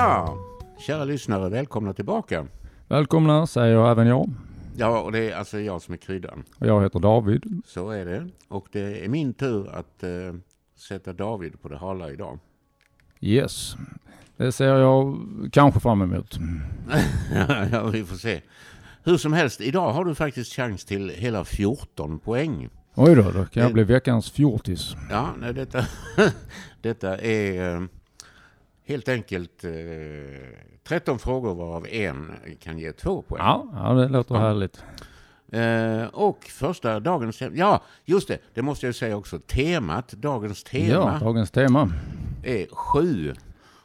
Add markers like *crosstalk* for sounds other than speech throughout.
Ja, kära lyssnare, välkomna tillbaka. Välkomna säger även jag. Ja, och det är alltså jag som är kryddan. Och jag heter David. Så är det. Och det är min tur att eh, sätta David på det hala idag. Yes, det ser jag kanske fram emot. *laughs* ja, vi får se. Hur som helst, idag har du faktiskt chans till hela 14 poäng. Oj då, då kan jag bli veckans fjortis. Ja, nej, detta, *laughs* detta är eh, helt enkelt eh, 13 frågor varav en kan ge två poäng. Ja, ja det låter Ja. härligt. Eh, och första dagens ja, just det, det måste jag säga också. Temat, dagens Ja, tema dagens tema. är sju.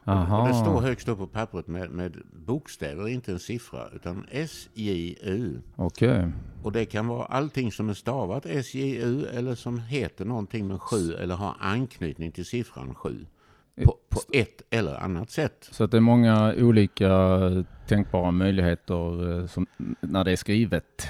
Aha. Och det står högst upp på pappret med, med bokstäver, inte en siffra, utan SJU. Okej. Och det kan vara allting som är stavat SJU eller som heter någonting med sju eller har anknytning till siffran sju. På, på ett eller annat sätt. Så att det är många olika tänkbara möjligheter eh, som, när det är skrivet.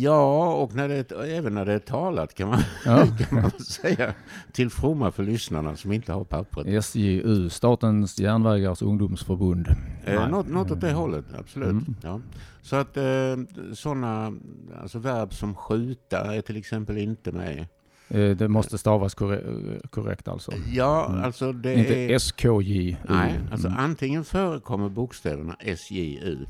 Ja, och när det, även när det är talat kan man, Ja. *laughs* kan man säga till fromma för lyssnarna som inte har pappret. SJU, Statens järnvägars ungdomsförbund. Eh, något, något åt det hållet, absolut. Mm. Ja. Så att eh, sådana alltså verb som skjuta är till exempel inte med. Eh, Det måste stavas korre- korrekt alltså. Ja, Mm. alltså det Inte är... SKJ. Nej, alltså Mm. antingen förekommer bokstäverna SJU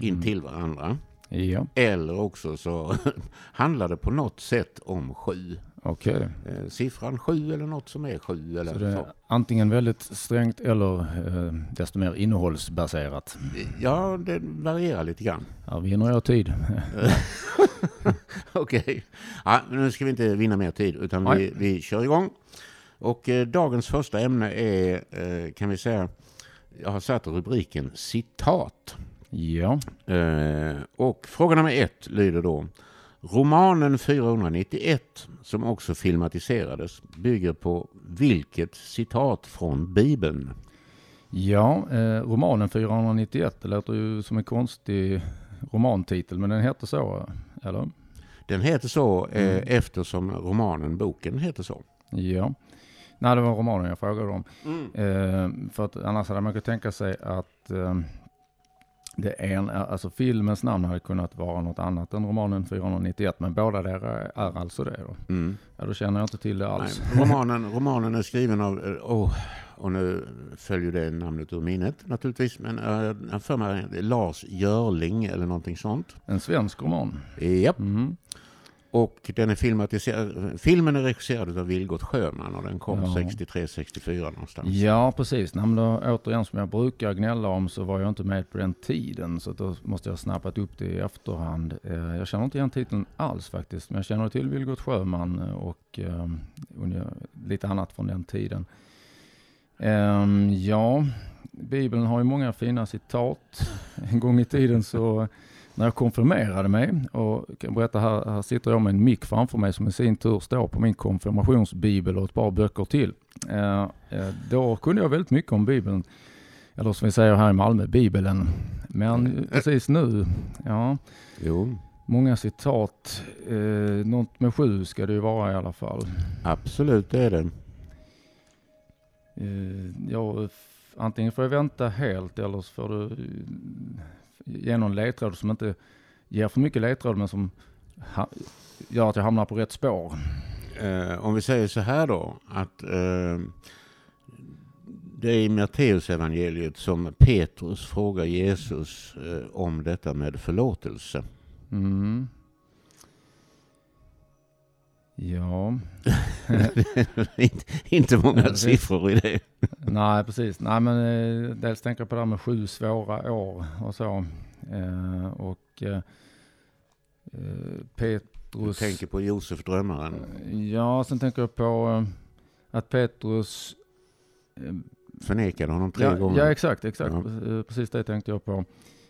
intill varandra. Ja, Eller också så *laughs* handlar det på något sätt om sju. Okej. Eh, siffran sju eller något som är sju. Eller Så det är antingen väldigt strängt eller eh, desto mer innehållsbaserat. Ja, det varierar lite grann. Här vinner jag tid. *laughs* Okej. Ja, men nu ska vi inte vinna mer tid utan vi, Nej. vi kör igång. Och eh, dagens första ämne är, eh, kan vi säga, jag har satt rubriken citat. Ja, Eh, och fråga nummer ett lyder då. Romanen 491, som också filmatiserades, bygger på vilket citat från Bibeln? ja eh, romanen 491, det låter ju som en konstig romantitel, men den heter så, eller? Den heter så eh, Mm. eftersom romanen, boken, heter så. Ja. Nej, det var romanen jag frågade om. Eh, för att annars hade man kunnat tänka sig att eh, det är en, alltså filmens namn hade kunnat vara något annat än romanen 491, men båda där är, är alltså det då. Mm. Ja, då känner jag inte till det alls. Nej, romanen, romanen är skriven av, eh, åh, och nu följer det namnet ur minnet naturligtvis, men uh, jag för mig Lars Görling eller någonting sånt. En svensk roman. Japp. Mhm. Och den är filmatiserad, filmen är regisserad av Vilgot Sjöman och den kom Ja. 63-64 någonstans. Ja, precis. Nej, men då, återigen, som jag brukar gnälla om så var jag inte med på den tiden. Så då måste jag snappat upp det i efterhand. Eh, jag känner inte igen titeln alls faktiskt. Men jag känner till Vilgot Sjöman eh, och eh, lite annat från den tiden. Ehm, ja, Bibeln har ju många fina citat. En gång i tiden så när jag konfirmerade mig och kan berätta här, här sitter jag med en mick framför mig som i sin tur står på min konfirmationsbibel och ett par böcker till. Eh, eh, då kunde jag väldigt mycket om Bibeln. Eller som vi säger här i Malmö, Bibeln. Men precis nu, ja, Jo, många citat. Eh, något med sju ska det ju vara i alla fall. absolut det är det. Eh, ja, antingen får jag vänta helt eller så får du ge någon ledtråd som inte ger för mycket ledtråd men som ha, gör att jag hamnar på rätt spår. Eh, om vi säger så här då, att eh, det är i Matteus evangeliet som Petrus frågar Jesus eh, om detta med förlåtelse. Mm. Ja, inte, *laughs* inte många Ja, siffror i det. nej precis. Nej men eh, dels tänker jag på det här med sju svåra år och så. Eh, och eh, eh, Du Petrus. tänker på Josef drömmaren. Ja, sen tänker jag på eh, att Petrus eh, Förnekade honom tre ja, gånger. Ja, exakt, exakt. Ja. Eh, Precis det tänkte jag på.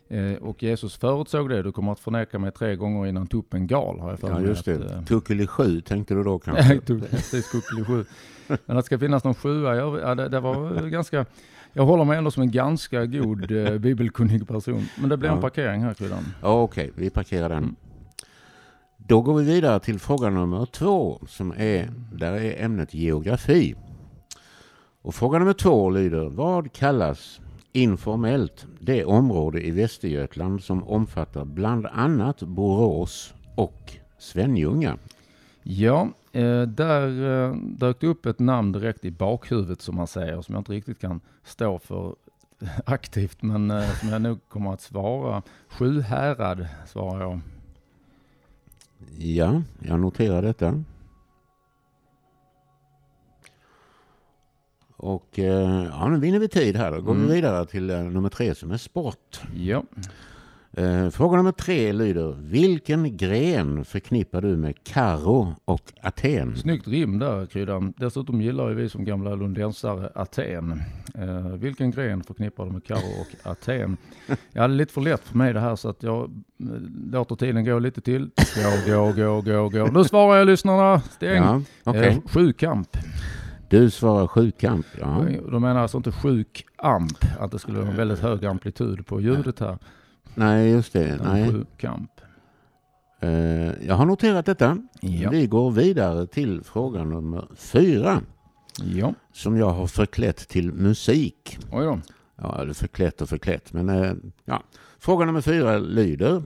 Eh, Och Jesus förutsåg det. Du kommer att förneka mig tre gånger innan tuppen gal, har jag för Ja, mig. just att, det. eh, Tuckeli 7 tänkte du då *laughs* kanske? Precis kuckeli Men att det ska finnas någon sjua, jag, ja, det, det var ganska... Jag håller mig ändå som en ganska god eh, *laughs* bibelkunnig person. Men det blir en Ja. parkering här Kryddan. Ja, Okej, vi parkerar den. Mm. Då går vi vidare till fråga nummer två som är, där är ämnet geografi. Och fråga nummer två lyder, vad kallas informellt det område i Västergötland som omfattar bland annat Borås och Svenljunga. Ja, eh, där eh, dök det upp ett namn direkt i bakhuvudet som man säger, som jag inte riktigt kan stå för *laughs* aktivt, men eh, som jag nog kommer att svara. Sjuhärad svarar jag. Ja, jag noterar detta. Och eh, ja, nu vinner vi tid här. Då går Mm. vi vidare till eh, nummer tre som är sport. Ja, Eh, fråga nummer tre lyder, vilken gren förknippar du med Karo och Aten? snyggt rim där Kryddan. Dessutom gillar ju vi som gamla lundensare Aten. Eh, vilken gren förknippar du med Karo och *laughs* Aten? Jag hade lite för lätt för mig det här så att jag låter tiden gå lite till. *laughs* Gå, gå, gå, gå, gå. Nu svarar jag lyssnarna. Stäng. Ja, okej. Eh, sjukamp. Du svarar sjukamp. Ja. De menar alltså inte sjuk amp, att det skulle vara en väldigt hög amplitud på ljudet här. Nej, just det. Nej. Sjukamp. Eh, jag har noterat detta. Ja. Vi går vidare till fråga nummer fyra. ja, Som jag har förklätt till musik. oj då. Ja, eller förklätt och förklätt. Men eh, ja. Fråga nummer fyra lyder.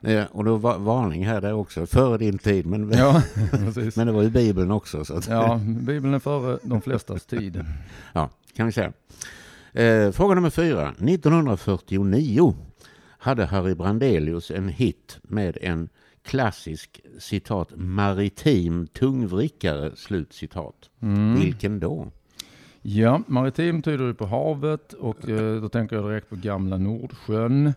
Eh, och då var varning här där också. Före din tid. Men, Ja, *laughs* men det var ju Bibeln också. Så att, Ja, Bibeln är före de flestas tid. *laughs* Ja, kan vi säga. Eh, fråga nummer fyra. 1949 hade Harry Brandelius en hit med en klassisk citat maritim tungvrickare slut citat. Mm. Vilken då? Ja, maritim tyder ju på havet och eh, då tänker jag direkt på gamla Nordsjön.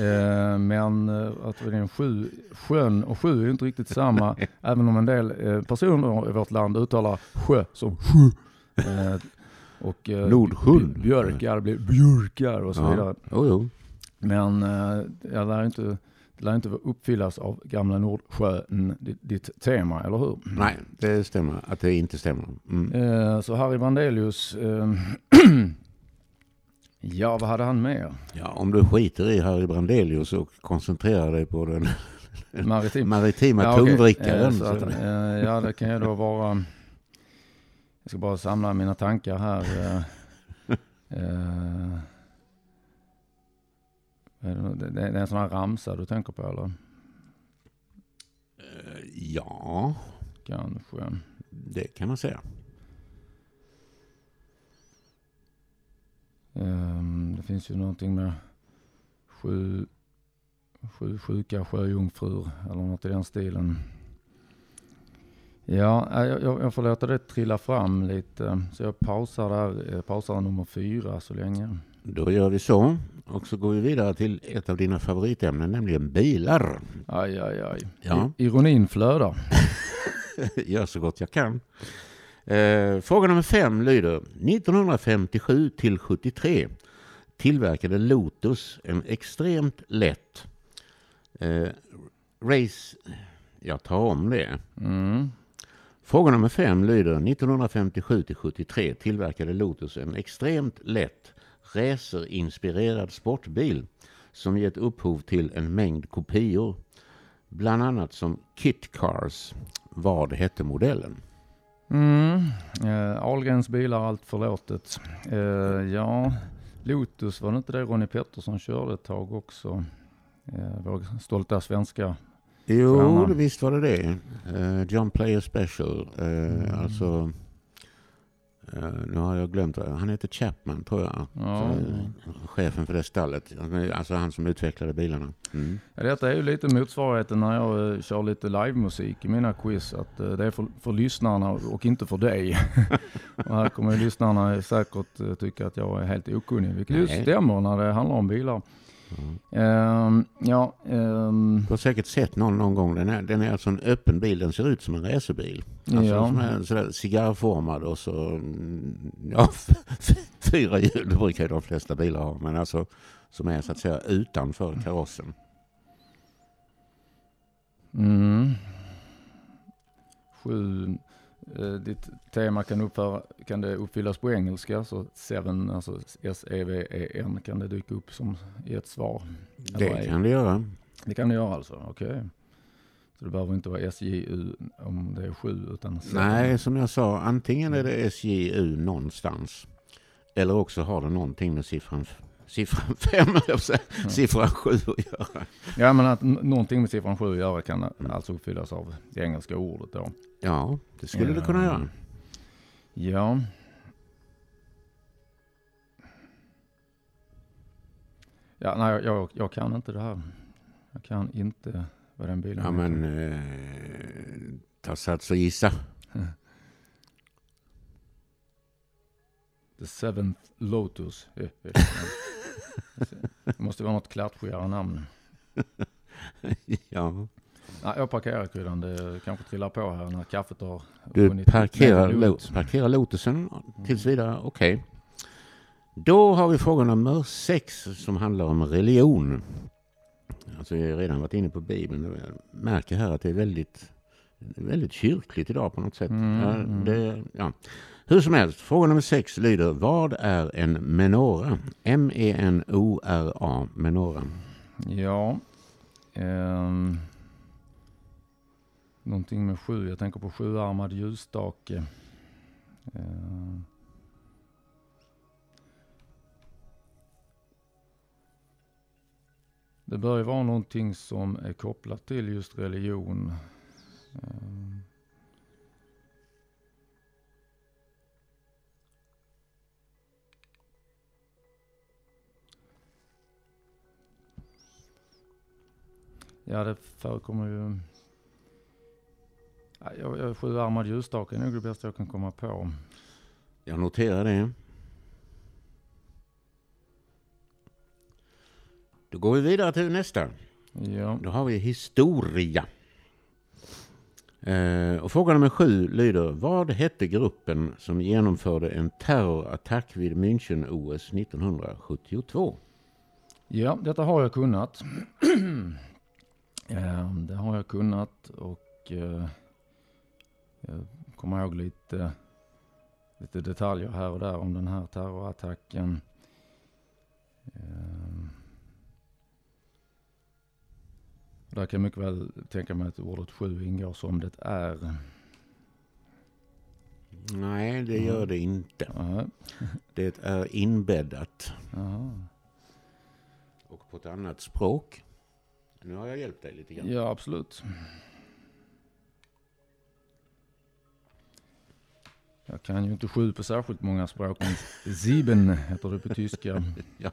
Eh, men eh, att det är en sju, sjön och sju är ju inte riktigt samma, *laughs* även om en del eh, personer i vårt land uttalar sjö som sjö. Eh, och eh, Nordsjön. björkar blir björkar och så vidare. Jo, jo. Men eh, jag lär inte, det lär inte uppfyllas av gamla Nordsjön, ditt, ditt tema, eller hur? Nej, det stämmer att det inte stämmer. Mm. Eh, så Harry Brandelius, eh, *clears throat* ja vad hade han mer? Ja, om du skiter i Harry Brandelius och koncentrerar dig på den *laughs* Maritim. maritima Ja, tungvrickaren. Eh, att, så- eh, ja, det kan ju då vara, jag ska bara samla mina tankar här. Eh, *laughs* eh, det är en sån här ramsa du tänker på eller? Ja, Kanske. det kan man säga. Ehm, det finns ju någonting med sju, sju sjuka sjöjungfrur eller något i den stilen. Ja, eh, jag, jag får låta det trilla fram lite. Så jag pausar där, eh, pausar nummer fyra så länge. Då gör vi så. Och så går vi vidare till ett av dina favoritämnen, nämligen bilar. Aj, aj, aj. Ja. Ironin flödar. *laughs* Gör så gott jag kan. Eh, fråga nummer fem lyder 1957 till 73 tillverkade Lotus en extremt lätt eh, race... Jag tar om det. Mm. Fråga nummer fem lyder 1957 till 73 tillverkade Lotus en extremt lätt racerinspirerad sportbil som gett upphov till en mängd kopior. Bland annat som Kit Cars. Vad hette modellen? Mm. Eh, Ahlgrens bilar, allt förlåtet. Eh, ja, Lotus, var det inte det Ronnie Pettersson körde ett tag också? Eh, vår stolta svenska. Jo, Stjärnan. visst var det det. Uh, John Player Special. eh, Mm. Alltså, eh, nu har jag glömt Han heter Chapman tror jag. Ja. Så, chefen för det stallet. Alltså han som utvecklade bilarna. Mm. Ja, detta är ju lite motsvarigheten när jag eh, kör lite livemusik i mina quiz. Att eh, det är för, för lyssnarna och inte för dig. *laughs* och här kommer lyssnarna säkert eh, tycka att jag är helt okunnig. Vilket ju stämmer när det handlar om bilar. Mm. Ja, ehm, Du har säkert sett någon någon gång. Den är, den är alltså en öppen bil. Den ser ut som en racerbil. Alltså Ja. som är sådär cigarrformad och så mm, ja, *laughs* fyra hjul. Det brukar ju de flesta bilar ha. Men alltså som är så att säga utanför karossen. Mm. Sju. Eh, ditt tema kan, uppföra, kan det uppfyllas på engelska, så seven, alltså S-E-V-E-N, kan det dyka upp som i ett svar? Eller Det kan det göra. Det kan det göra alltså, okej. Så det behöver inte vara SJU om det är sju, utan seven. Nej, som jag sa, antingen är det SJU någonstans. Eller också har det någonting med siffran, siffran *laughs* 5, mm. siffran 7 att göra. Ja, men att någonting med siffran 7 att göra kan mm. alltså uppfyllas av det engelska ordet då. Ja, det skulle det kunna göra. Ja. Ja, nej, jag, jag kan inte det här. Jag kan inte vad den bilen Ja, men eh, ta sats och gissa. The Seventh Lotus. *laughs* det måste vara något klatschigare namn. ja. Nej, jag parkerar kryddan. Det kanske trillar på här när kaffet har Du parkerar, lo parkerar Lotusen tills vidare. Okej. Okay. Då har vi fråga nummer sex som handlar om religion. Alltså vi har redan varit inne på Bibeln. Jag märker här att det är väldigt, väldigt kyrkligt idag på något sätt. Mm, mm. Det, ja. Hur som helst, fråga nummer sex lyder Vad är en menora? M-E-N-O-R-A, menora. Ja. Um, någonting med sju. Jag tänker på sjuarmad ljusstake. Uh, Det bör ju vara någonting som är kopplat till just religion. Uh. Ja, det förekommer ju... Jag, jag, sjuarmad ljusstake är nog det bästa jag kan komma på. Jag noterar det. Då går vi vidare till nästa. Ja. Då har vi historia. Eh, och fråga nummer sju lyder, vad hette gruppen som genomförde en terrorattack vid München-OS 1972? Ja, detta har jag kunnat. *clears throat* eh, det har jag kunnat och eh, jag kommer ihåg lite, lite detaljer här och där om den här terrorattacken. Eh, Där kan jag mycket väl tänka mig att ordet sju ingår som det är. Nej, det gör det inte. Aha. *laughs* Det är inbäddat. Aha. Och på ett annat språk. Nu har jag hjälpt dig lite grann. Ja, absolut. Jag kan ju inte sju på särskilt många språk, men sieben heter det på tyska. *laughs* ja.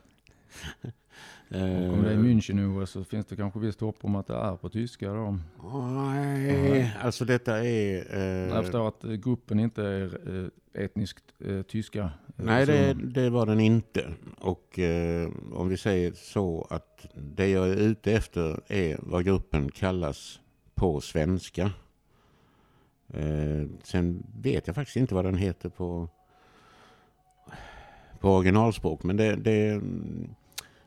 Och om det är München nu så finns det kanske visst hopp om att det är på tyska då? Nej, alltså detta är... Eh, jag förstår att gruppen inte är eh, etniskt eh, tyska. Eh, Nej, det, det, var den inte. Och eh, om vi säger så att det jag är ute efter är vad gruppen kallas på svenska. Eh, sen vet jag faktiskt inte vad den heter på, på originalspråk. Men det, det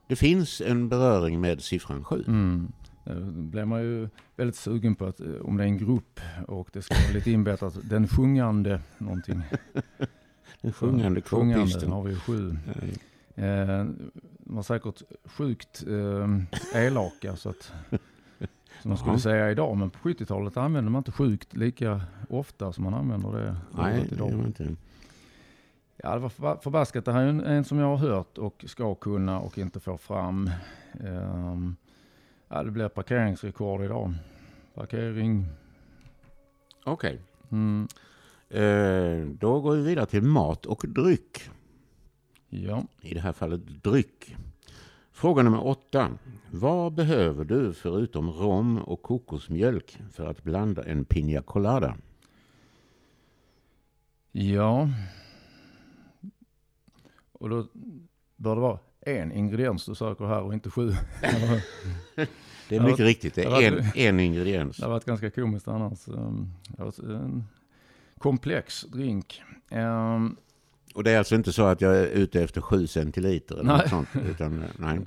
det finns en beröring med siffran 7. Mm. Då blir man ju väldigt sugen på att eh, om det är en grupp och det ska vara lite inbäddat, *laughs* den sjungande någonting. *laughs* den sjungande Sjungande har vi sju. Eh, de var säkert sjukt eh, elaka så att som man skulle säga idag. Men på 70-talet använde man inte sjukt lika ofta som man använder det Nej, idag. Det inte. Ja, det var förbaskat. Det här är en, en, som jag har hört och ska kunna och inte får fram. Um, ja, det blir parkeringsrekord idag. Parkering. Okej. Okay. Mm. Uh, då går vi vidare till mat och dryck. Ja. I det här fallet dryck. Fråga nummer åtta. Vad behöver du förutom rom och kokosmjölk för att blanda en piña colada? Ja, och då bör det vara en ingrediens du söker här och inte sju. *laughs* det är mycket det riktigt, det är en, en ingrediens. Det har varit ganska komiskt annars. En komplex drink. Um, och det är alltså inte så att jag är ute efter sju centiliter eller nej. något sånt? Utan, nej.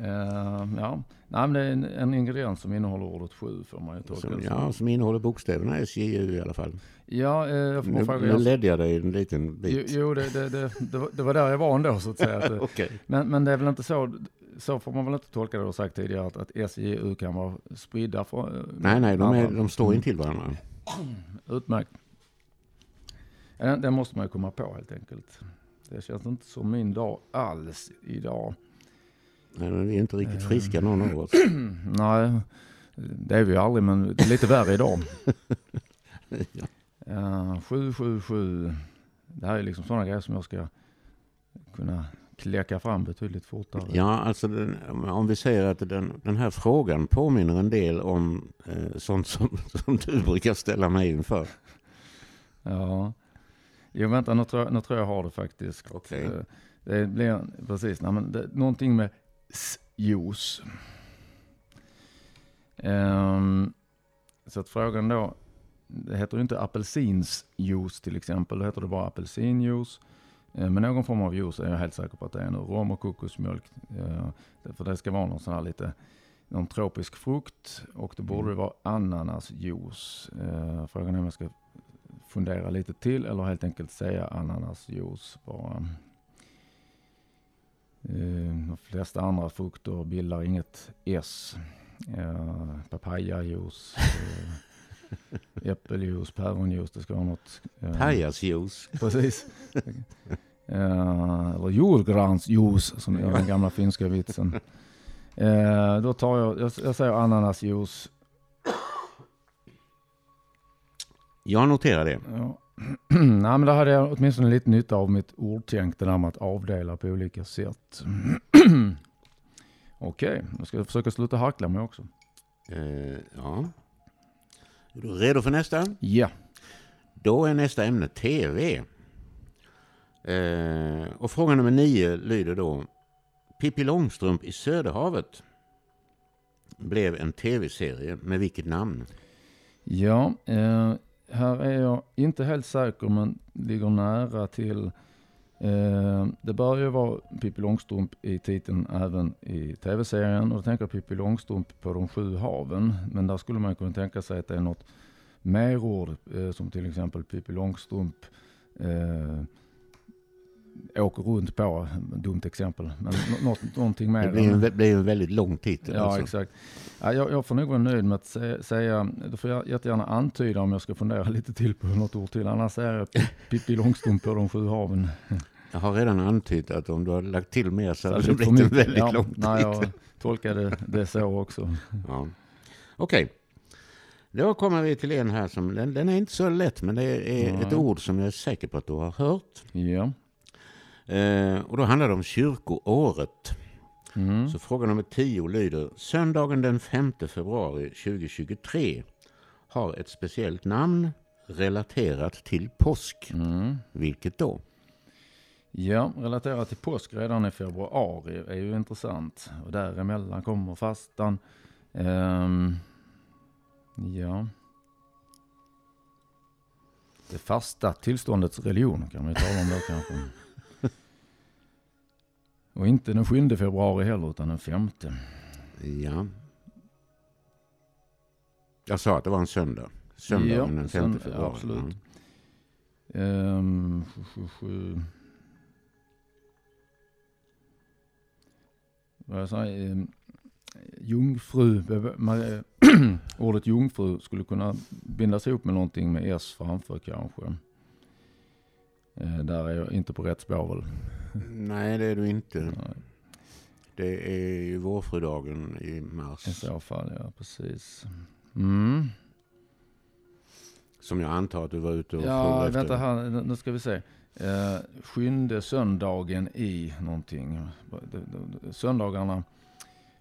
Uh, ja, Nej, men det är en, en, ingrediens som innehåller ordet sju får man ju tolka som, Ja, som innehåller bokstäverna SJU i alla fall. Ja, eh, jag får nu, fråga. Nu ledde jag dig en liten bit. Jo, jo det, det, det, det, var, där jag var ändå så att säga. *laughs* Att, okay. men, men det är väl inte så, så får man väl inte tolka det du har sagt tidigare, att, att SJU kan vara spridda från... Eh, nej, nej, de, är, de står intill varandra. Utmärkt. Den, den måste man ju komma på helt enkelt. Det känns inte som min dag alls idag. Nej, men vi är inte riktigt friska någon av oss. *clears throat* Nej, det är vi aldrig, men det är lite värre idag. *laughs* ja. Ja, 777. Det här är liksom sådana grejer som jag ska kunna kläcka fram betydligt fortare. Ja, alltså den, om vi säger att den, den här frågan påminner en del om eh, sånt som, *laughs* som du brukar ställa mig inför. Ja. Jo, vänta, nu tror jag, nu tror jag har det faktiskt. Okej. Eh, Det blir, precis, nej, men det, någonting med s-juice. Ehm, så att frågan då, det heter ju inte apelsinsjuice till exempel, då heter det bara apelsinjuice. Eh, Men någon form av juice är jag helt säker på att det är nu. Rom och kokosmjölk. eh, det- För det ska vara någon sån här lite, någon tropisk frukt. Och då borde det vara ananasjuice. Frågan är om jag ska fundera lite till eller helt enkelt säga ananasjuice bara. Eh, De flesta andra frukter bildar inget S. Eh, Papayajuice, eh, *laughs* äppeljuice, päronjuice, det ska vara något. Pajasjuice. Precis. Eller julgransjuice som är den gamla finska vitsen. Då tar jag, jag, jag säger ananasjuice. Jag noterar det. Ja. *clears throat* Nej men där hade jag åtminstone lite nytta av mitt ordtänk, det där med att avdela på olika sätt. *clears throat* Okej, ska jag försöka sluta hackla mig också. Eh, ja. Är du redo för nästa? Ja. Då är nästa ämne TV. Eh, och fråga nummer nio lyder då. Pippi Långstrump i Söderhavet blev en tv-serie med vilket namn? Ja, eh, här är jag inte helt säker men ligger nära till. Eh, det bör ju vara Pippi Långstrump i titeln även i tv-serien och då tänker jag Pippi Långstrump på de sju haven. Men där skulle man kunna tänka sig att det är något merord eh, som till exempel Pippi Långstrump eh, åker runt på, dumt exempel, men nå- något, någonting mer. Det blir än- en, det blir en väldigt lång titel. Ja, alltså. exakt. Ja, jag, jag får nog vara nöjd med att sä- säga, då får jag jättegärna antyda om jag ska fundera lite till på något ord till. Annars jag Pi- Pippi Långstrump på de sju haven. Jag har redan antytt att om du hade lagt till mer så hade det blivit en väldigt ja, lång Nej, titel. jag tolkade det så också. Ja. Okej. Då kommer vi till en här som, den, den är inte så lätt men det är Nej. ett ord som jag är säker på att du har hört. Ja. Eh, och då handlar det om kyrkoåret. Mm. Så fråga nummer 10 lyder, söndagen den 5 februari 2023 har ett speciellt namn relaterat till påsk. Mm. Vilket då? Ja, relaterat till påsk redan i februari är ju intressant. Och däremellan kommer fastan. Ehm, ja. Det fasta tillståndets religion kan vi tala om då kanske. Och inte den 7 februari heller utan den femte. Ja. Jag sa att det var en söndag. Söndagen Ja, den 5 sönd- februari. absolut. Ja. Ehm, sju, sju. Vad jag säger, ehm, jungfru, ma- *clears throat* ordet jungfru skulle kunna bindas ihop med någonting med s framför kanske. Eh, där är jag inte på rätt spår väl. *laughs* Nej, det är du inte. Nej, Det är ju vårfrudagen i I mars. så fall, ja precis. Mm. Som jag antar att du var ute och Ja, efter. vänta här, nu- ska vi se. Eh, sjunde söndagen i någonting. Söndagarna,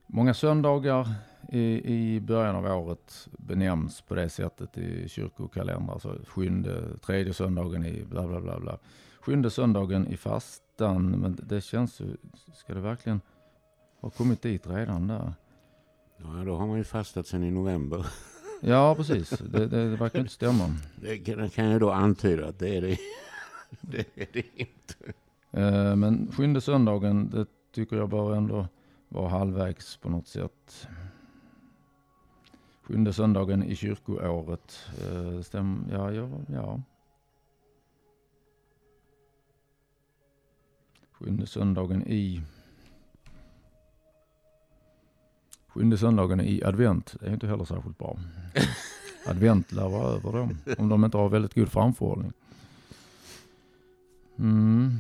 många söndagar i, i början av året benämns på det sättet i kyrkokalendrar. Så sjunde, tredje söndagen i bla bla bla bla. Sjunde söndagen i fastan, men det känns ju, ska det verkligen ha kommit dit redan där? Ja, då har man ju fastat sedan i november. *laughs* Ja, precis. Det, det, det verkar inte stämma. Det kan, kan ju då antyda att det är det. *laughs* Det är det inte. Eh, Men sjunde söndagen, det tycker jag bör ändå vara halvvägs på något sätt. Sjunde söndagen i kyrkoåret. eh, Stäm, ja, ja, ja. Sjunde söndagen i... Sjunde söndagen i advent, det är inte heller särskilt bra. *laughs* Advent lär vara över då, om de inte har väldigt god framförhållning. Mm.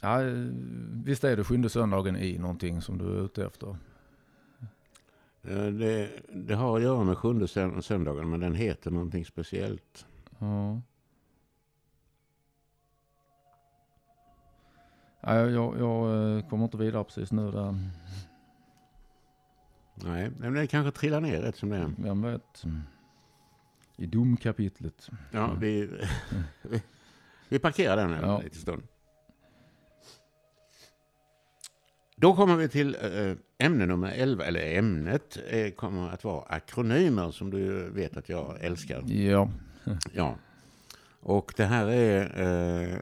Ja, visst är det sjunde söndagen i någonting som du är ute efter? Det, det har att göra med sjunde sön- söndagen, men den heter någonting speciellt. Ja. Jag, jag, jag eh, kommer inte vidare precis nu där. Nej, men det kanske trillar ner rätt som det är. Vem vet? I domkapitlet. Ja, vi, *laughs* vi, parkerar den en Ja. liten stund. Då kommer vi till eh, ämne nummer 11, eller ämnet eh, kommer att vara akronymer som du vet att jag älskar. Ja. Ja. Och det här är, eh,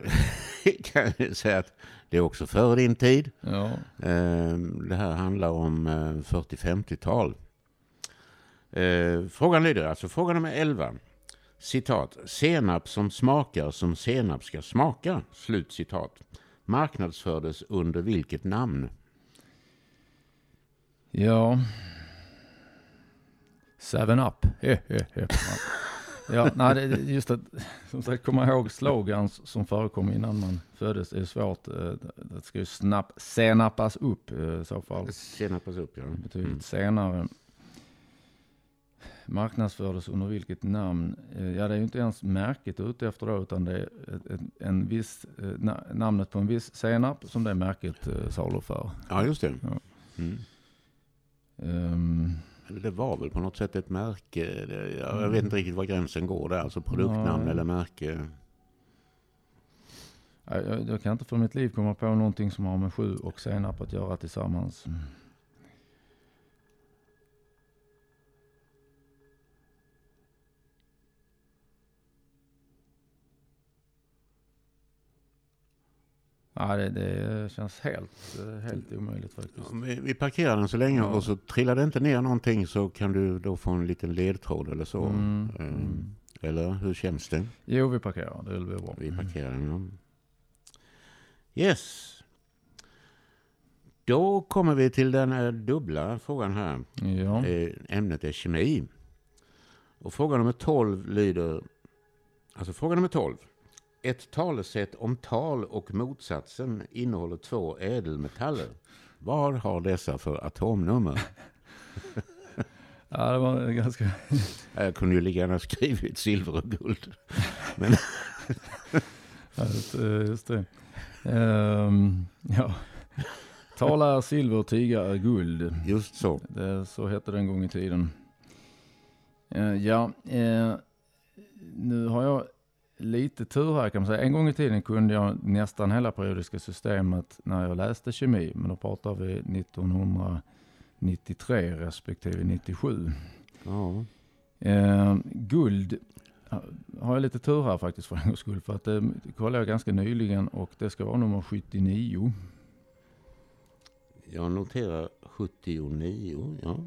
*laughs* kan jag säga att det är också före din tid. Ja. Eh, Det här handlar om eh, 40-50-tal. Eh, Frågan lyder alltså, fråga nummer 11. Citat. Senap som smakar som senap ska smaka. Slut citat. Marknadsfördes under vilket namn? Ja. Seven up. *laughs* Ja, nej, det, just att som sagt, komma ihåg slogans som förekom innan man föddes är svårt. Eh, Det ska ju snabb, senappas upp eh, i så fall. Senapas upp, ja. Betydligt Mm. senare. Marknadsfördes under vilket namn? Eh, Ja, det är ju inte ens märket ute efter då, utan det är en viss, na, namnet på en viss senap som det märket saluför. Ja, just det. Ja. Mm. Um, Det var väl på något sätt ett märke. Jag vet inte riktigt var gränsen går där. Alltså produktnamn Nej. eller märke. jag, jag, jag kan inte för mitt liv komma på någonting som har med sju och senap att göra tillsammans. Ja, det, det känns helt, eh, helt omöjligt faktiskt. Ja, Vi vi parkerar den så länge Ja. och så trillar det inte ner någonting så kan du då få en liten ledtråd eller så. Mm, Eh, mm. Eller hur känns det? Jo, vi parkerar. Det blir bra. Vi parkerar den. Ja. Yes. Då kommer vi till den här dubbla frågan här. Ja. Eh, Ämnet är kemi. Och fråga nummer 12 lyder... Alltså fråga nummer 12. Ett talesätt om tal och motsatsen innehåller två ädelmetaller. Vad har dessa för atomnummer? *laughs* ja, det var ganska... Jag kunde ju lika gärna skrivit silver och guld. *laughs* Ja, just, eh, det. Ehm, ja. Tala är silver, tiga är guld. Just så. Det, så hette det en gång i tiden. Eh, ja, eh, nu har jag lite tur här kan man säga. En gång i tiden kunde jag nästan hela periodiska systemet när jag läste kemi. Men då pratar vi 1993 respektive 97. Ja. Eh, guld ha- har jag lite tur här faktiskt för en gångs skull. För att det kollade jag ganska nyligen och det ska vara nummer 79. Jag noterar 79. Ja.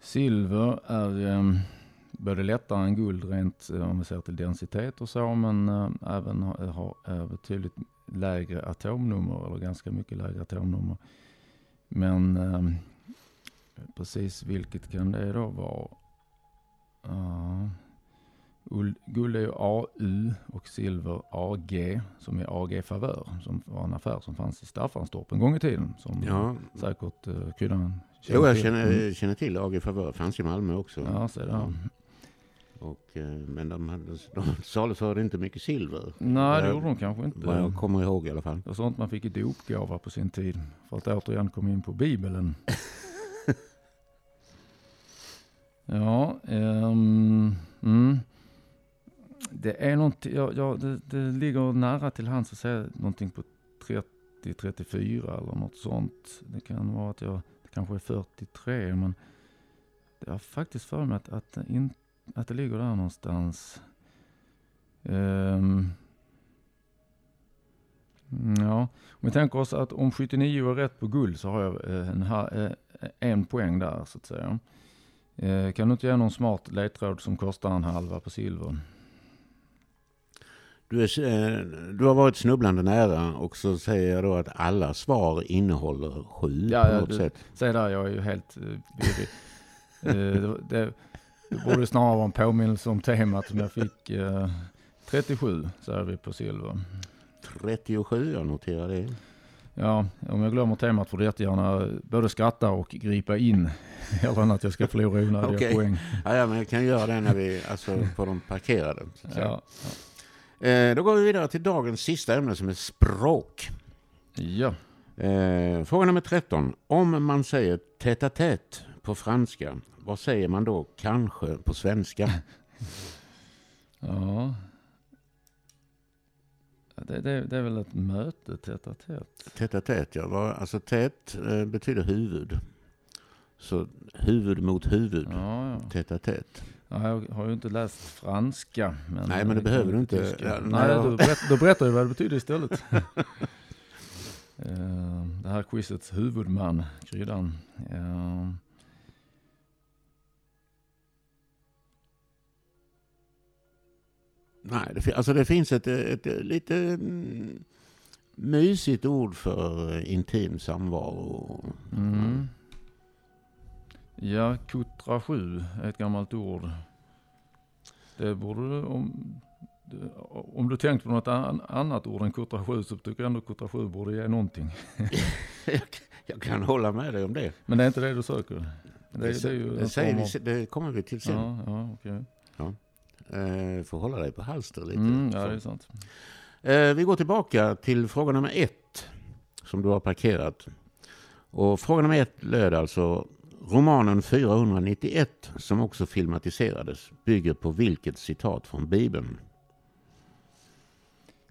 Silver är eh, både lättare än guld rent eh, om vi ser till densitet och så. Men eh, även har, har eh, betydligt lägre atomnummer eller ganska mycket lägre atomnummer. Men precis vilket kan det då vara? Ul- Guld är ju AU och silver AG som är AG Favör som var en affär som fanns i Staffanstorp en gång i tiden. Som ja. säkert uh, kryddan Jo, jag känner, Mm. känner till AG Favör. Fanns i Malmö också. Ja, så det. Ja. Och, eh, men de, hade, de saluförde inte mycket silver. Nej, det Vad gjorde de kanske Vad inte. jag kommer ihåg i alla fall. Det var sånt man fick i dopgåva på sin tid. För att återigen komma in på Bibeln. *laughs* ja, ehm, mm. det är någonting, ja, ja, det, det ligger nära till hands att säga någonting på 30-34 eller något sånt. Det kan vara att jag, det kanske är 43 men det har faktiskt för mig att, att, det in, att det ligger där någonstans. Mm, Ja, om vi tänker oss att om 79 är rätt på guld så har jag eh, en, eh, en poäng där så att säga. Eh, Kan du inte ge någon smart ledtråd som kostar en halva på silver? Du, är, du har varit snubblande nära och så säger jag då att alla svar innehåller sju Ja, på ja, något du- sätt. Säg där, jag är ju helt uh, virrig. Eh, det, det, borde snarare vara en påminnelse om temat som jag fick. eh, 37 säger vi på silver. 37, jag noterar det. Ja, om jag glömmer temat får du jättegärna både skratta och gripa in. *laughs* Hellre än att jag ska förlora onödiga Okej. poäng. Ja, ja, men jag kan göra det när vi, alltså på de parkerade. Säga. Ja. Eh, då går vi vidare till dagens sista ämne som är språk. ja. Eh, fråga nummer 13. Om man säger tätt tät på franska, vad säger man då kanske på svenska? *laughs* ja. Det, det, det är väl ett möte tätt a tätt. Tätt tät, ja. Vad- Alltså tät eh, betyder huvud. Så huvud mot huvud. Ja, ja. Tätt tät. Ja, jag har ju inte läst franska. Men Nej, men det behöver du inte. Tyska. Ja, Nej, nej, jag- då, berätt, då berättar jag vad det betyder istället. *laughs* Eh, det här quizets huvudman, kryddan. Nej, det, alltså det finns ett, ett, ett lite mm, mysigt ord för eh, intim samvaro. Mm. Ja, kutra 7 är ett gammalt ord. Det borde om, om du tänkt på något an, annat ord än kutra 7 så tycker jag ändå kutra 7 borde ge någonting. *laughs* jag, jag kan hålla med dig om det. Men det är inte det du söker? Det, Det, det det, säger vi, det kommer vi till sen. Ja, ja, okej. Eh, får hålla dig på halster lite. Mm, ja, det är sant. Eh, vi går tillbaka till fråga nummer ett som du har parkerat. Och fråga nummer ett löd alltså romanen 491 som också filmatiserades bygger på vilket citat från Bibeln?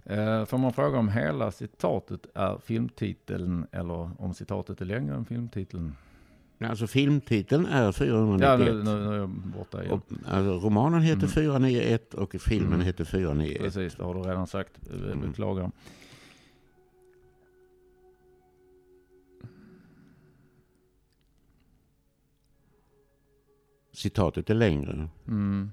Eh, får man fråga om hela citatet är filmtiteln eller om citatet är längre än filmtiteln? Alltså filmtiteln är Ja, 491. nu, nu, nu är jag borta igen. och, alltså, romanen heter Mm. 491 och filmen Mm. heter 491. Precis, det har du redan sagt. Mm. Beklagar. Citatet är längre. Mm.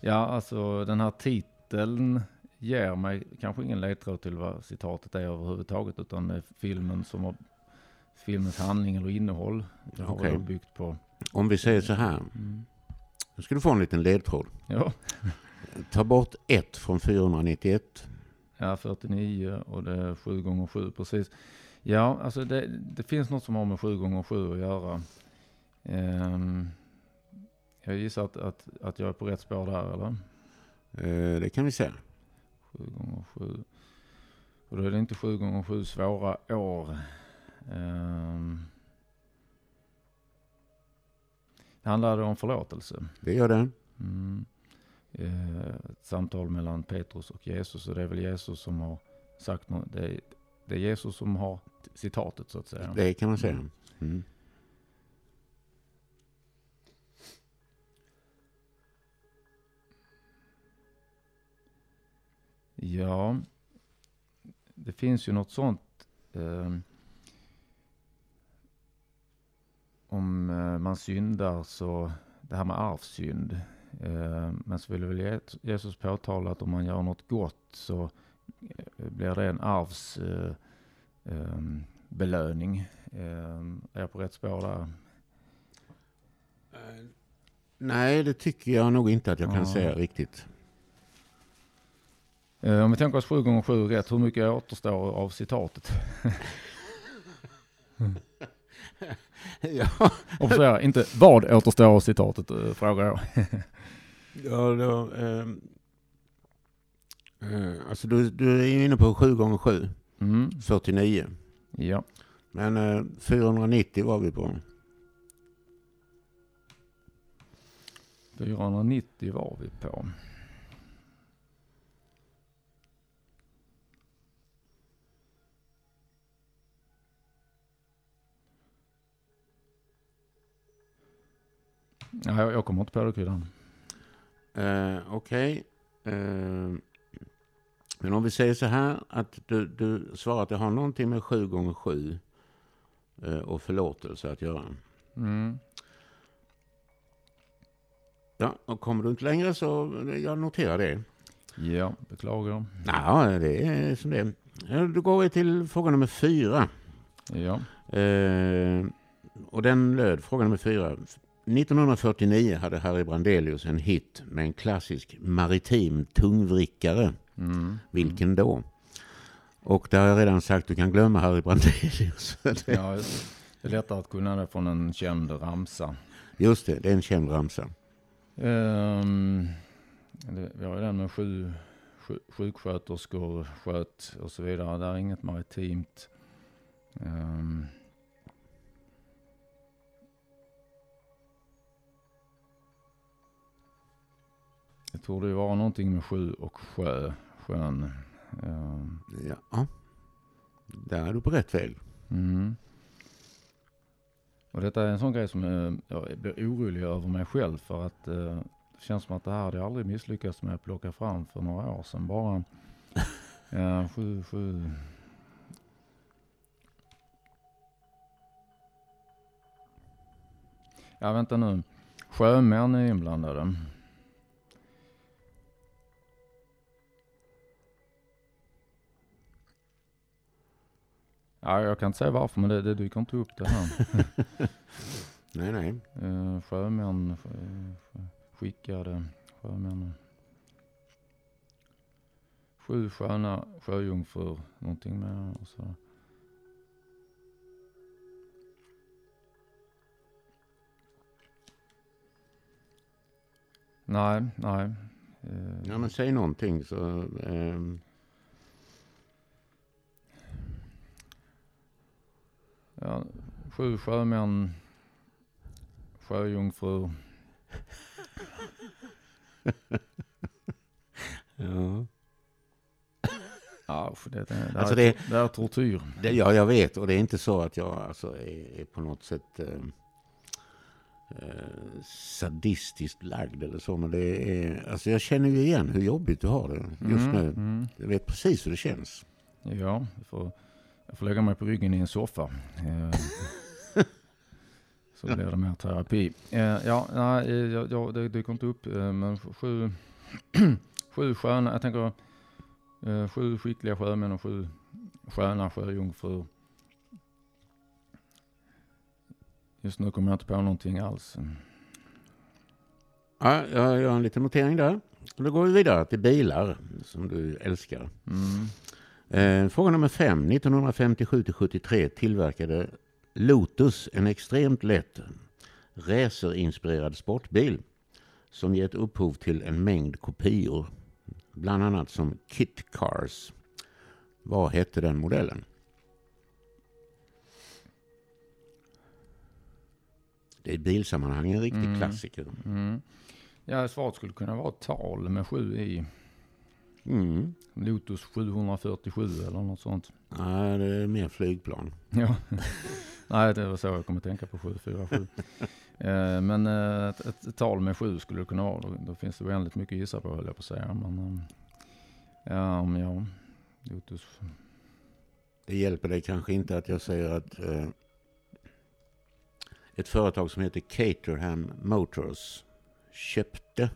ja, alltså den här titeln ger mig kanske ingen ledtråd till vad citatet är överhuvudtaget, utan filmen som har filmens handling eller innehåll. Det har okay. byggt på. Om vi säger så här. Mm. Nu ska du få en liten ledtråd. Ja. *laughs* Ta bort 1 från 491. Ja, 49 och det är 7 gånger 7 precis. Ja, alltså det, det finns något som har med 7 gånger 7 att göra. Ehm, jag gissar att, att, att jag är på rätt spår där, eller? Eh, det kan vi säga. 7 gånger 7. Och då är det inte 7 gånger 7 svåra år. Ehm, det handlade om förlåtelse. Det gör det. Mm. Eh, ett samtal mellan Petrus och Jesus. Och det är väl Jesus som har sagt något. Det är, det är Jesus som har citatet så att säga. Det kan man säga. Mm. Mm. Ja, det finns ju något sånt. Eh, om eh, man syndar så, det här med arvsynd. Eh, men så vill väl Je- Jesus påtala att om man gör något gott så eh, blir det en arvs eh, eh, belöning. Eh, är jag på rätt spår där? Nej, det tycker jag nog inte att jag kan Ja. säga riktigt. Om vi tänker oss 7 gånger 7 rätt, hur mycket återstår av citatet? *laughs* ja, *laughs* Observera, inte vad återstår av citatet, eh, frågar jag. *laughs* ja då, ehm, eh, alltså du, du är inne på 7 gånger 7 Mm. 49. Ja. Men eh, 490 var vi på. 490 var vi på. Ja, jag, jag kommer inte på det kryddan. Eh, Okej. Eh, men om vi säger så här att du, du svarar att det har någonting med 7 gånger 7 eh, och förlåtelse att göra. Mm. Ja, och kommer du inte längre så jag noterar det. Ja, beklagar. Ja, det är som det är. Då går vi till fråga nummer fyra. Ja. Eh, och den löd, fråga nummer fyra. 1949 hade Harry Brandelius en hit med en klassisk maritim tungvrickare. Mm. Vilken då? Och där har jag redan sagt, du kan glömma Harry Brandelius. *laughs* Ja, just det. det är lättare att kunna det från en känd ramsa. Just det, det är en känd ramsa. Ehm, det, vi har ju den med sju, sju sjuksköterskor, sköt och så vidare. Där är inget maritimt. Ehm. Det torde ju vara någonting med sju och sjö, sjön. Ehm, Ja, där är du på rätt väg. Mm. Och detta är en sån grej som eh, jag blir orolig över mig själv för att eh, det känns som att det här hade jag aldrig misslyckats med att plocka fram för några år sedan. Bara *laughs* ja, sju, sju. Ja, vänta nu. Sjömän är inblandade. Ja, jag kan inte säga varför, men det, det dyker inte upp det här. *laughs* Nej, nej. Eh, sjömän, sjö- sjö- skickade sjömän. Sju sköna sjöjungfrur, någonting med och så. Nej, nej. Eh, Ja, men säg någonting så... ehm, ja, sju sjömän, sjöjungfrur. *laughs* ja. Ja, för det, det, det, Alltså är, det- det är tortyr. Det, ja, jag vet. Och det är inte så att jag alltså, är, är på något sätt eh, eh, sadistiskt lagd eller så. Men det är, alltså, jag känner ju igen hur jobbigt du har det just Mm, nu. Mm. Jag vet precis hur det känns. Ja, får, jag får lägga mig på ryggen i en soffa. Eh, *laughs* Så blir det mer terapi. Eh, Ja, nej, eh, jag, jag, det dyker inte upp, men sju, *clears throat* sju sköna, jag tänker sju skickliga sjömän och sju sköna sjöjungfrur. Just nu kommer jag inte på någonting alls. Ja, jag gör en liten notering där. Då går vi vidare till bilar som du älskar. Mm. Eh, fråga nummer fem. 1957-73 tillverkade Lotus en extremt lätt racerinspirerad sportbil som gett upphov till en mängd kopior. Bland annat som Kit Cars. Vad hette den modellen? Det är i bilsammanhang en riktig Mm. klassiker. Mm. Ja, svaret skulle kunna vara tal med sju i. Mm. Lotus 747 eller något sånt. Ja, det är mer flygplan. *laughs* Ja. Nej, det var så jag kom att tänka på 747. *laughs* eh, men eh, ett, ett, tal med sju skulle det kunna vara. Då, då finns det oändligt mycket att gissa på höll jag på att säga. Men, ja, men ja, Lotus. Det hjälper dig kanske inte att jag säger att eh, ett företag som heter Caterham Motors köpte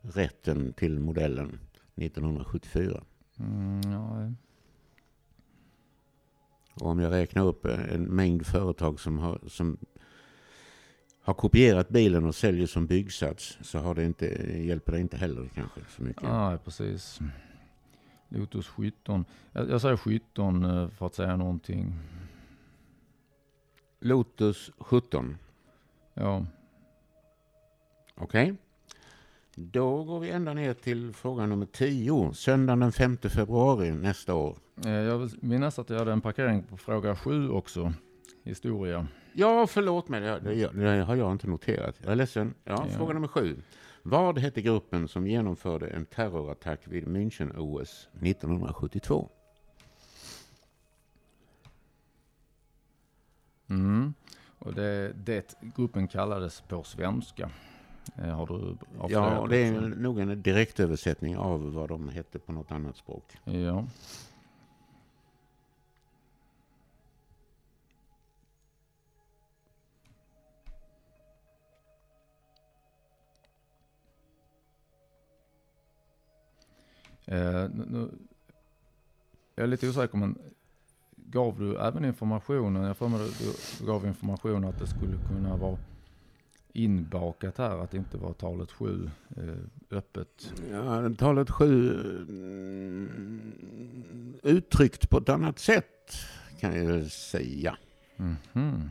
rätten till modellen 1974. Mm, ja, Och om jag räknar upp eh, en mängd företag som har, som har kopierat bilen och säljer som byggsats så har det inte, hjälper det inte heller kanske så mycket. nej, precis. Lotus 17. Jag, jag säger 17 eh, för att säga någonting. Lotus 17. Ja, Okej. Då går vi ända ner till fråga nummer 10. Söndagen den 5 februari nästa år. eh, jag vill minnas att jag hade en parkering på fråga 7 också. Historia. Ja, förlåt mig. Det, det, det har jag inte noterat. Jag är ledsen. Ja, Ja. Fråga nummer 7. Vad hette gruppen som genomförde en terrorattack vid München-OS 1972? Mm. Och det, det gruppen kallades på svenska. Eh, har du Ja, det är också? nog en direktöversättning av vad de hette på något annat språk. Ja. Eh, nu, jag är lite osäker men gav du även informationen, jag får mig du, du gav information att det skulle kunna vara inbakat här att det inte var talet sju eh, öppet. Ja, talet sju mm, uttryckt på ett annat sätt kan jag säga. Mhm.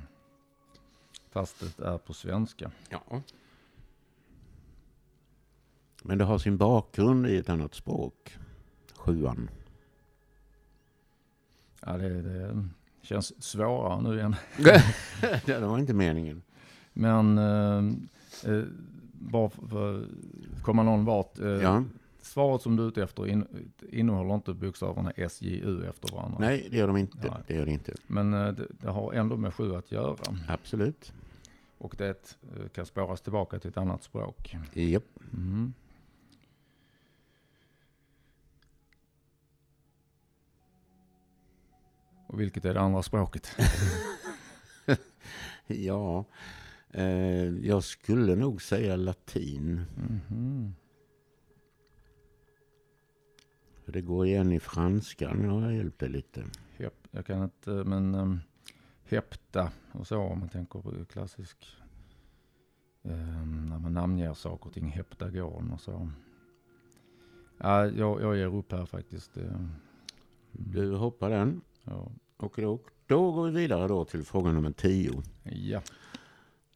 Fast det är på svenska. Ja. Men det har sin bakgrund i ett annat språk. Sjuan. Ja, det, det känns svårare nu igen. *laughs* det var inte meningen. Men eh, eh, bara för att komma någon vart. Eh, Ja. Svaret som du är ute efter in, innehåller inte bokstäverna SJU efter varandra. Nej, det gör de inte. Nej. Det gör det inte. Men eh, det, det har ändå med sju att göra. Absolut. Och det eh, kan spåras tillbaka till ett annat språk. Japp. Mm. Och vilket är det andra språket? *laughs* Ja. Eh, jag skulle nog säga latin. Mhm. För det går igen i franskan. Ja, jag hjälpt dig lite. Hep, jag kan inte, men um, hepta och så om man tänker på klassisk, um, när man namnger saker och ting, heptagon och så. Ja, jag, jag ger upp här faktiskt. mm, Du hoppar den. Ja. Och då, då går vi vidare då till fråga nummer 10. ja.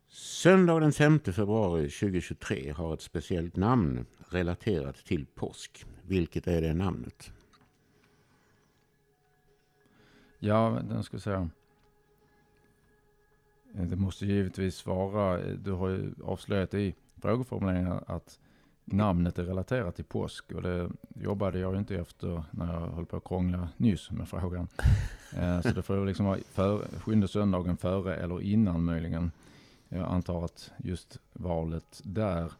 Söndag den 5 februari 2023 har ett speciellt namn relaterat till påsk. Vilket är det namnet? Ja, den ska säga. Eh, det måste givetvis vara, eh, du har ju avslöjat i frågeformuleringen att namnet är relaterat till påsk. Och det jobbade jag ju inte efter när jag höll på att krångla nyss med frågan. Eh, så det får ju liksom vara för, sjunde söndagen före eller innan möjligen. Jag antar att just valet där,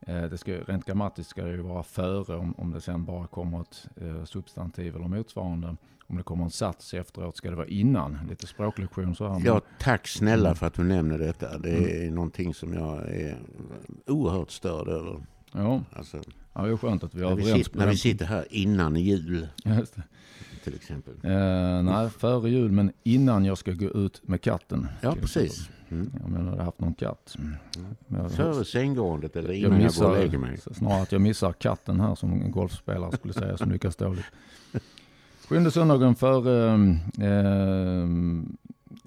eh, det ska, rent grammatiskt ska det ju vara före om, om det sen bara kommer ett eh, substantiv eller motsvarande. Om det kommer en sats efteråt ska det vara innan. Lite språklektion så här. Ja, tack snälla Mm. för att du nämner detta. Det är någonting som jag är oerhört störd över. Ja, Alltså, ja, det är skönt att vi vi överens sitter, när vi sitter här innan jul Just det. till exempel. Eh, nej, före jul men innan jag ska gå ut med katten. Ja, precis. Mm. Om jag hade haft någon katt. Jag- Före sänggåendet eller jag innan jag, går missar, och lägger mig. snarare att jag missar katten här som en golfspelare skulle säga som lyckas dåligt. Sjunde söndagen före, eh,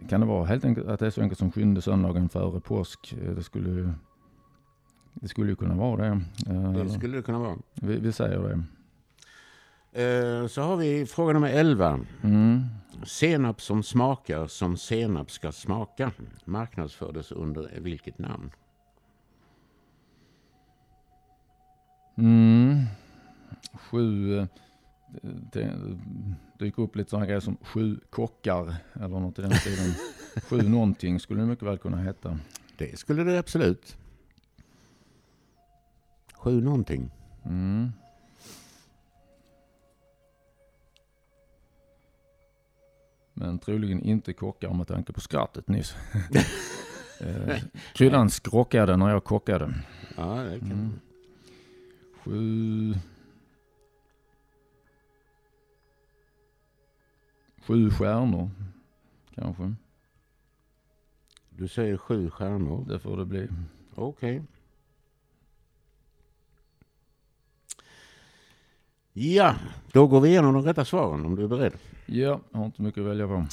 kan det vara helt enkelt att det är så enkelt som sjunde söndagen före påsk? Det skulle, det skulle ju kunna vara det. Eh, Det skulle det kunna vara. vi, vi säger det. Eh, Så har vi fråga nummer 11. Mm. Senap som smakar som senap ska smaka marknadsfördes under vilket namn? Mm. Sju, eh, det dyker upp lite sådana grejer som sju kockar eller något i den stilen. *laughs* sju någonting skulle det mycket väl kunna heta. Det skulle det absolut. Sju någonting. Mm. Men troligen inte kockar med tanke på skrattet nyss. *laughs* Eh, Kryddan skrockade när jag kockade. Ja, det kan... Mm. Sju... Sju stjärnor, kanske. Du säger sju stjärnor. Det får det bli. Okej. Ja, då går vi igenom de rätta svaren om du är beredd. Ja, jag har inte mycket att välja på.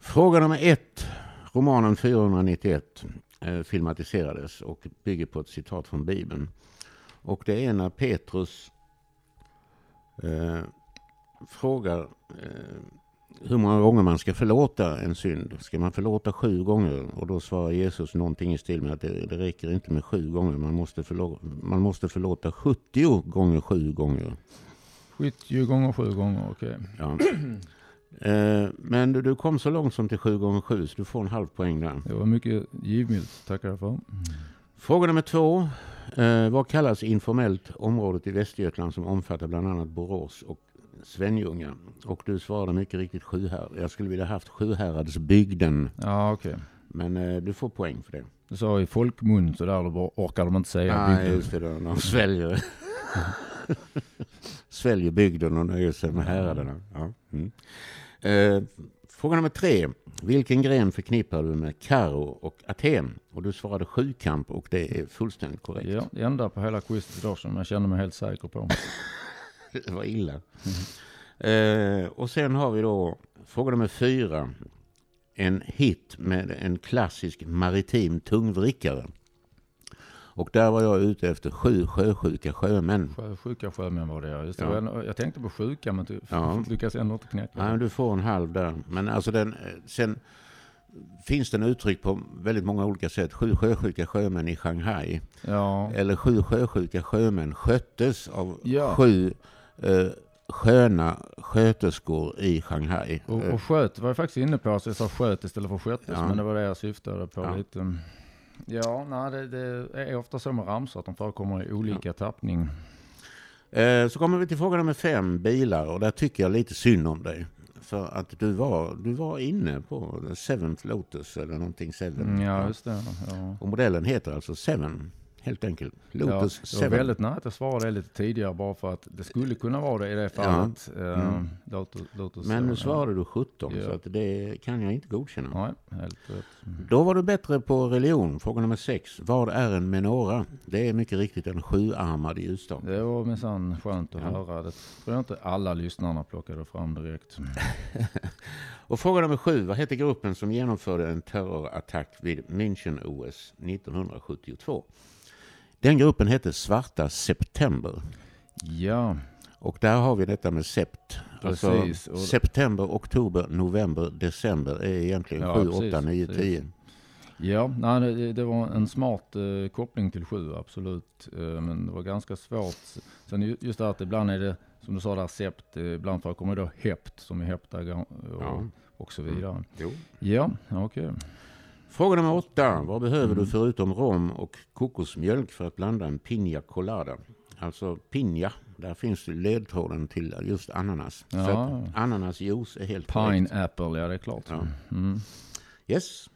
Fråga nummer ett. Romanen 491 eh, filmatiserades och bygger på ett citat från Bibeln. Och det är när Petrus eh, frågar eh, hur många gånger man ska förlåta en synd. Ska man förlåta sju gånger? Och då svarar Jesus någonting i stil med att det, det räcker inte med sju gånger. Man måste, förlåta, man måste förlåta 70 gånger sju gånger. 70 gånger sju gånger, okej. Ja. *clears throat* Eh, men du, du kom så långt som till sju gånger sju så du får en halv poäng där. Det var mycket givmilt, tackar jag för. Fråga nummer två. Eh, vad kallas informellt området i Västergötland som omfattar bland annat Borås och Svenljunga? Och du svarade mycket riktigt Sjuhärad. Jag skulle vilja haft Sjuhäradsbygden. Ja, okej. Men eh, du får poäng för det. Du sa i folkmun så där, orkar de inte säga Nej, bygden. just det. De sväljer, *laughs* *laughs* sväljer bygden och nöjer sig med häraderna. Ja. Mm. Eh, fråga nummer tre. Vilken gren förknippar du med Karo och Aten? Och du svarade sjukamp och det är fullständigt korrekt. Ja, det enda på hela quizet idag som jag känner mig helt säker på. *laughs* Det var illa. Eh, och sen har vi då fråga nummer fyra. En hit med en klassisk maritim tungvrickare. Och där var jag ute efter sju sjösjuka sjömän. Sjö, sjuka sjömän var det ja. Just det. Ja. Jag, jag tänkte på sjuka men ty, Ja. *laughs* lyckas ändå inte knäcka det. du får en halv där. Men alltså den, eh, sen finns den uttryck på väldigt många olika sätt. Sju sjösjuka sjömän i Shanghai. Ja, Eller sju sjösjuka sjömän sköttes av Ja. sju eh, sköna sköterskor i Shanghai. och, och sköt var jag faktiskt inne på, så jag sa sköt istället för sköttes, Ja. men det var det jag syftade på Ja. lite. Ja, nej, det, det är ofta så med ramsor att de förekommer i olika tappning. Eh, Så kommer vi till fråga nummer fem, bilar. Och där tycker jag lite synd om dig. För att du var, du var inne på Seventh Lotus eller någonting Seven. Mm, ja, just det. Ja. Och modellen heter alltså Seven, helt enkelt. Lotus ja, det var väldigt nära att jag svarade lite tidigare bara för att det skulle kunna vara det i det fallet. Ja. Mm. Lotus, Lotus Men nu svarade du 17, Ja. så att det kan jag inte godkänna. Nej, helt rätt. Mm. Då var du bättre på religion. Fråga nummer sex. Vad är en menora? Det är mycket riktigt en sjuarmad ljusstake. Det var minsann skönt att Ja. höra. Det tror jag inte alla lyssnarna plockade fram direkt. *laughs* Och fråga nummer sju. Vad hette gruppen som genomförde en terrorattack vid München-OS 1972? Den gruppen hette Svarta September. Ja, Och där har vi detta med sept. Alltså september, oktober, november, december är egentligen Ja, 7, precis, 8, 9, precis. 10. ja nej, det, det var en smart eh, koppling till sju, absolut. Eh, men det var ganska svårt. Sen ju- just det att ibland är det, som du sa där, sept. Eh, ibland förekommer då hept, som i heptagon och, Ja. och så vidare. Jo. Ja, okej. Fråga nummer åtta. Vad behöver Mm. du förutom rom och kokosmjölk för att blanda en piña colada? Alltså piña, där finns ledtråden till just ananas. Ja. ananasjuice är helt korrekt. Pineapple, ja det är klart. Ja. Mm. Yes.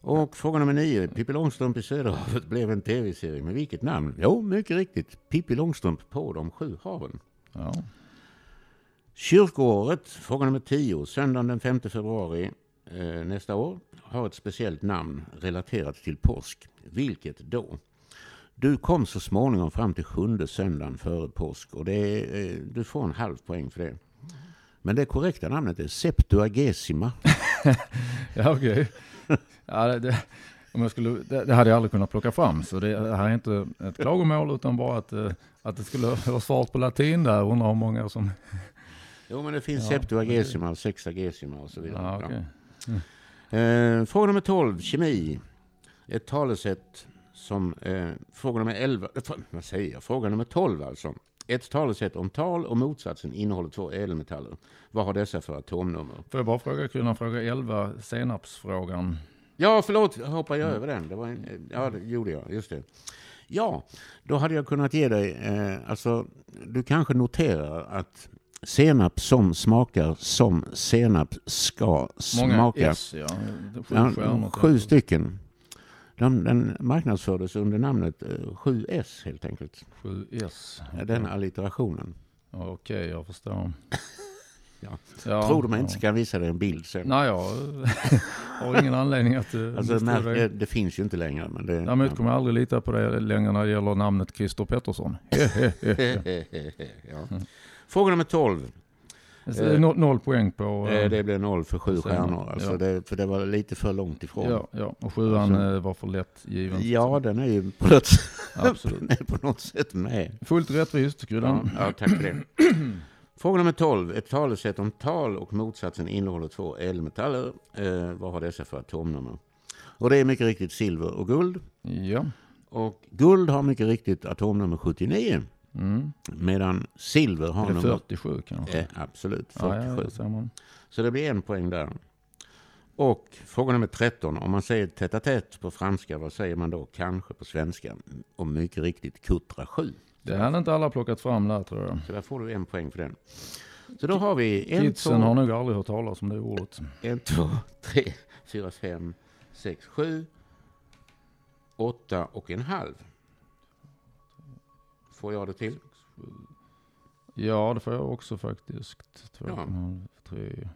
Och fråga nummer nio. Pippi Långstrump i Söderhavet blev en tv-serie med vilket namn? Jo, mycket riktigt. Pippi Långstrump på de sju haven. Ja. Kyrkoåret, fråga nummer 10, söndagen den 5 februari nästa år, har ett speciellt namn relaterat till påsk. Vilket då? Du kom så småningom fram till sjunde söndagen före påsk och det är, eh, du får en halv poäng för det. Men det korrekta namnet är Septuagesima. *laughs* Ja, okej. Ja, det, det, om jag skulle, det, det hade jag aldrig kunnat plocka fram, så det, det här är inte ett klagomål utan bara att, eh, att det skulle vara svårt på latin där. Undrar hur många som... Jo, men det finns Ja, Septuagesima Sexagesima och så vidare. Ja, okej. Eh, fråga nummer 12, kemi. Ett talesätt som... Eh, fråga nummer 11, eh, vad säger jag? Fråga nummer 12 alltså. Ett talesätt om tal och motsatsen innehåller två ädelmetaller. Vad har dessa för atomnummer? Får jag bara fråga, kunna fråga 11, senapsfrågan? Ja, förlåt, hoppar jag över den? Det var en, ja, det gjorde jag. Just det. Ja, då hade jag kunnat ge dig... Eh, alltså, du kanske noterar att senap som smakar som senap ska Många smaka. S, ja. Sju Ja, sju stycken. De, den marknadsfördes under namnet eh, 7S helt enkelt. Sju S. Den allitterationen. Ja, Okej, jag förstår. *laughs* Ja. Ja, Tror du mig ja. inte ska visa dig en bild sen. Nej, jag *laughs* har ingen anledning att uh, alltså, märk, det, det finns ju inte längre. Men det, Däremot kommer jag aldrig lita på det längre när det gäller namnet Christer Pettersson. *laughs* ja. Fråga nummer 12. Så det är no- noll poäng på... Eh, eh, det blev noll för sju stjärnor. Alltså ja. det, för det var lite för långt ifrån. Ja, ja, och sjuan Alltså- eh, var för lätt given. Ja, den är ju på något, Absolut. *laughs* på något sätt med. Fullt rättvist, Ja, kryddan. ja, tack för det. *clears throat* Fråga nummer 12. Ett talesätt om tal och motsatsen innehåller två ädelmetaller. Eh, vad har dessa för atomnummer? Och det är mycket riktigt silver och guld. Ja. Och guld har mycket riktigt atomnummer 79. Mm. Medan silver har nummer... 47 kanske? Eh, absolut, ja, 47. ja, man. Så det blir en poäng där. Och fråga nummer 13. Om man säger tätt tätt på franska, vad säger man då kanske på svenska? Och mycket riktigt kuttra 7. Det hade inte alla plockat fram där tror jag. Så där får du en poäng för den. Så då har vi en, Kidsen två, har nog aldrig hört talas om det ordet. en, två, tre, fyra, fem, sex, sju, åtta och en halv. Får jag det till? Ja, det får jag också faktiskt. Två, Ja. tre,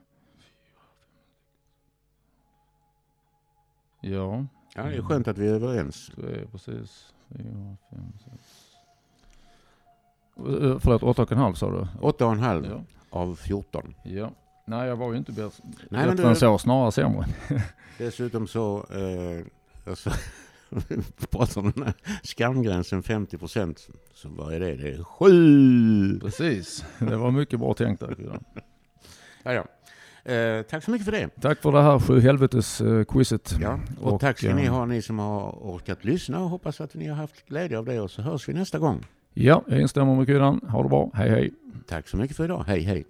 Ja, Ja, det är skönt att vi är överens. är precis. Fyra, fem, sex. Eh, Förlåt, åtta och en halv sa du? Åtta och en halv Ja. av 14. ja. Nej, jag var ju inte bättre än så, snarare sämre. *laughs* dessutom så, eh, alltså, *laughs* pratar om den här skamgränsen 50 procent. Så vad är det? Det är sju! Precis, det var mycket bra tänkt där. Ja, ja. Eh, tack så mycket för det. Tack för det här sju helvetes eh. Ja, och, Och, tack ska ni eh, ha ni som har orkat lyssna och hoppas att ni har haft glädje av det och så hörs vi nästa gång. Ja, jag instämmer med Kiddan. Ha det bra. Hej hej. Tack så mycket för idag. Hej hej!